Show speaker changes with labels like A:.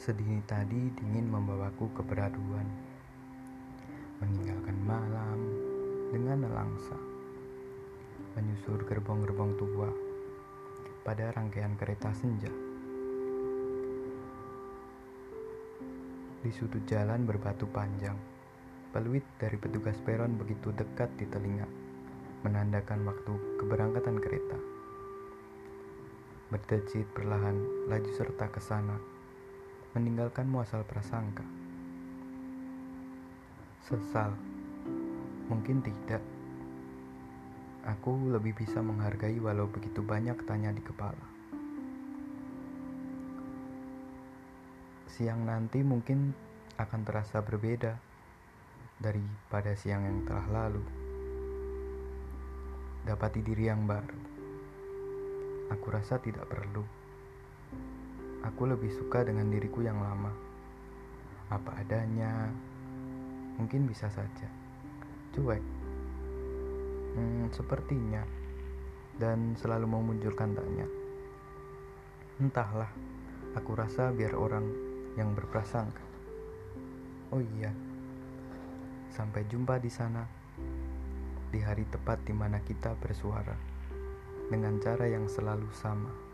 A: Sedini tadi dingin membawaku ke peraduan Meninggalkan malam dengan nelangsa. Menyusur gerbong-gerbong tua Pada rangkaian kereta senja. Di sudut jalan berbatu panjang Peluit dari petugas peron begitu dekat di telinga Menandakan waktu keberangkatan kereta. Berdecit perlahan laju serta ke sana meninggalkanmu asal prasangka. Sesal, mungkin tidak. Aku lebih bisa menghargai walau begitu banyak tanya di kepala. Siang nanti mungkin akan terasa berbeda daripada siang yang telah lalu. Dapati diri yang baru. Aku rasa tidak perlu. Aku lebih suka dengan diriku yang lama. Apa adanya, mungkin bisa saja. Cuek. Hmm, sepertinya. Dan selalu memunculkan tanya. Entahlah, aku rasa biar orang yang berprasangka. Oh iya, sampai jumpa di sana di hari tepat di mana kita bersuara dengan cara yang selalu sama.